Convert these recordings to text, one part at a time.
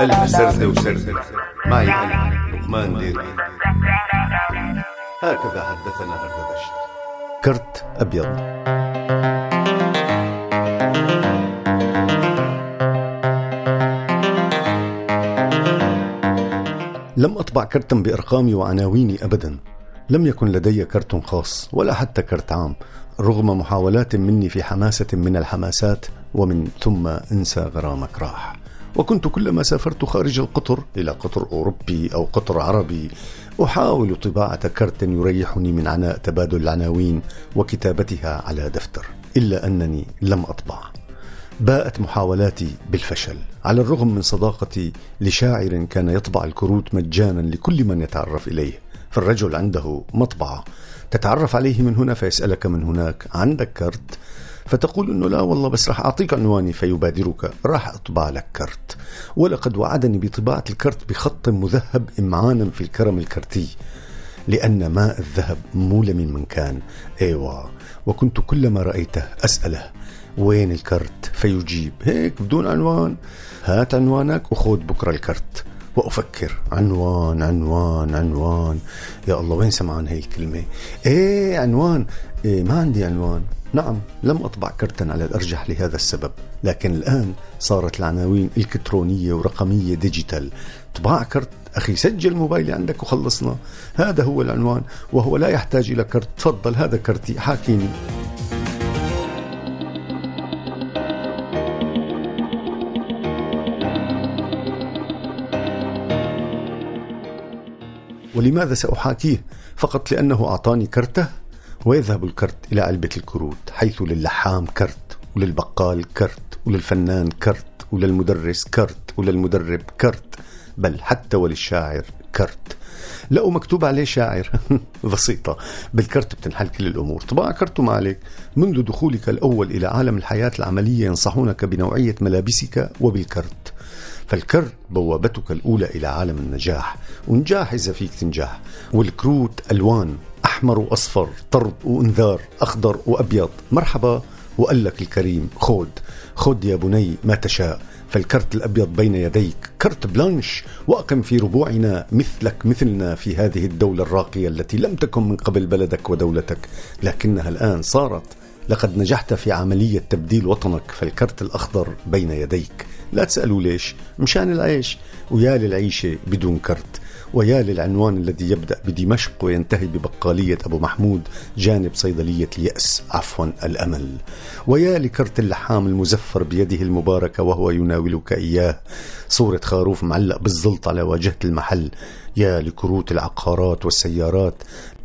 ألف سردة وسردة معي أنا لقمان ديري هكذا حدثنا هردبشت كرت أبيض. لم أطبع كرتا بأرقامي وعناويني أبدا. لم يكن لدي كرت خاص ولا حتى كرت عام رغم محاولات مني في حماسة من الحماسات ومن ثم انسى غرامك راح. وكنت كلما سافرت خارج القطر إلى قطر أوروبي أو قطر عربي أحاول طباعة كرت يريحني من عناء تبادل العناوين وكتابتها على دفتر إلا أنني لم أطبع. باءت محاولاتي بالفشل على الرغم من صداقتي لشاعر كان يطبع الكروت مجانا لكل من يتعرف إليه فالرجل عنده مطبعة تتعرف عليه من هنا فيسألك من هناك عندك كرت فتقول إنه لا والله بس راح أعطيك عنواني فيبادرك. راح أطبع لك كرت. ولقد وعدني بطباعة الكرت بخط مذهب إمعانا في الكرم الكرتي. لأن ماء الذهب مولم من كان أيوه. وكنت كلما رأيته أسأله وين الكرت؟ فيجيب. هيك بدون عنوان. هات عنوانك وخذ بكرة الكرت. وأفكر. عنوان عنوان عنوان. يا الله وين سمعان هي الكلمة؟ إيه عنوان. إيه ما عندي عنوان. نعم لم أطبع كرتا على الأرجح لهذا السبب لكن الآن صارت العناوين إلكترونية ورقمية ديجيتال. طباع كرت أخي سجل موبايلي عندك وخلصنا. هذا هو العنوان وهو لا يحتاج إلى كرت. تفضل هذا كرتي حاكيني. ولماذا سأحاكيه؟ فقط لأنه أعطاني كرته؟ ويذهب الكرت إلى علبة الكروت حيث للحام كرت وللبقال كرت وللفنان كرت وللمدرس كرت وللمدرب كرت بل حتى وللشاعر كرت. لقوا مكتوب عليه شاعر. بسيطة. بالكرت بتنحل كل الأمور. طبعا كرت ما عليك منذ دخولك الأول إلى عالم الحياة العملية ينصحونك بنوعية ملابسك وبالكرت. فالكرت بوابتك الأولى إلى عالم النجاح. ونجاح إذا فيك تنجح. والكروت ألوان. أحمر وأصفر طرد وإنذار أخضر وأبيض. مرحبا وقال لك الكريم خود. خود يا بني ما تشاء. فالكرت الأبيض بين يديك. كرت بلانش. وأقم في ربوعنا مثلك مثلنا في هذه الدولة الراقية التي لم تكن من قبل بلدك ودولتك. لكنها الآن صارت. لقد نجحت في عملية تبديل وطنك. فالكرت الأخضر بين يديك. لا تسألوا ليش. مشان العيش. ويا للعيشة بدون كرت. ويا للعنوان الذي يبدأ بدمشق وينتهي ببقالية أبو محمود جانب صيدلية اليأس عفوا الأمل. ويا لكرت اللحام المزفر بيده المباركة وهو يناولك إياه. صورة خروف معلق بالزلط على واجهة المحل. يا لكروت العقارات والسيارات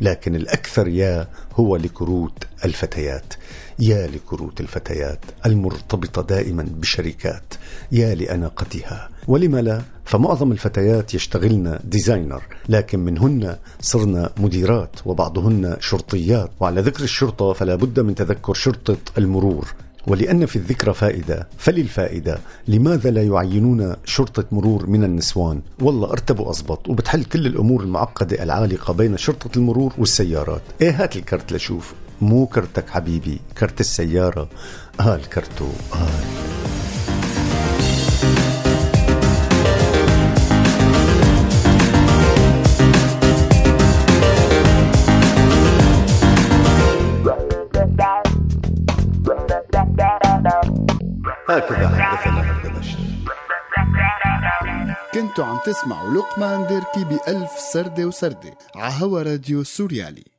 لكن الأكثر يا هو لكروت الفتيات يا لكروت الفتيات المرتبطة دائما بشركات يا لأناقتها. ولم لا فمعظم الفتيات يشتغلن ديزاينر لكن منهن صرنا مديرات وبعضهن شرطيات. وعلى ذكر الشرطة فلا بد من تذكر شرطة المرور. ولأن في الذكرى فائدة فللفائدة لماذا لا يعينون شرطة مرور من النسوان؟ والله ارتبوا أزبط وبتحل كل الأمور المعقدة العالقة بين شرطة المرور والسيارات. إيه هات الكرت لشوف مو كرتك حبيبي كرت السيارة. آه الكرتو آه. هكذا حدثنا هردبشت كنتوا عم تسمعوا لقمان ديركي بألف سردة وسردة عهوا راديو سوريالي.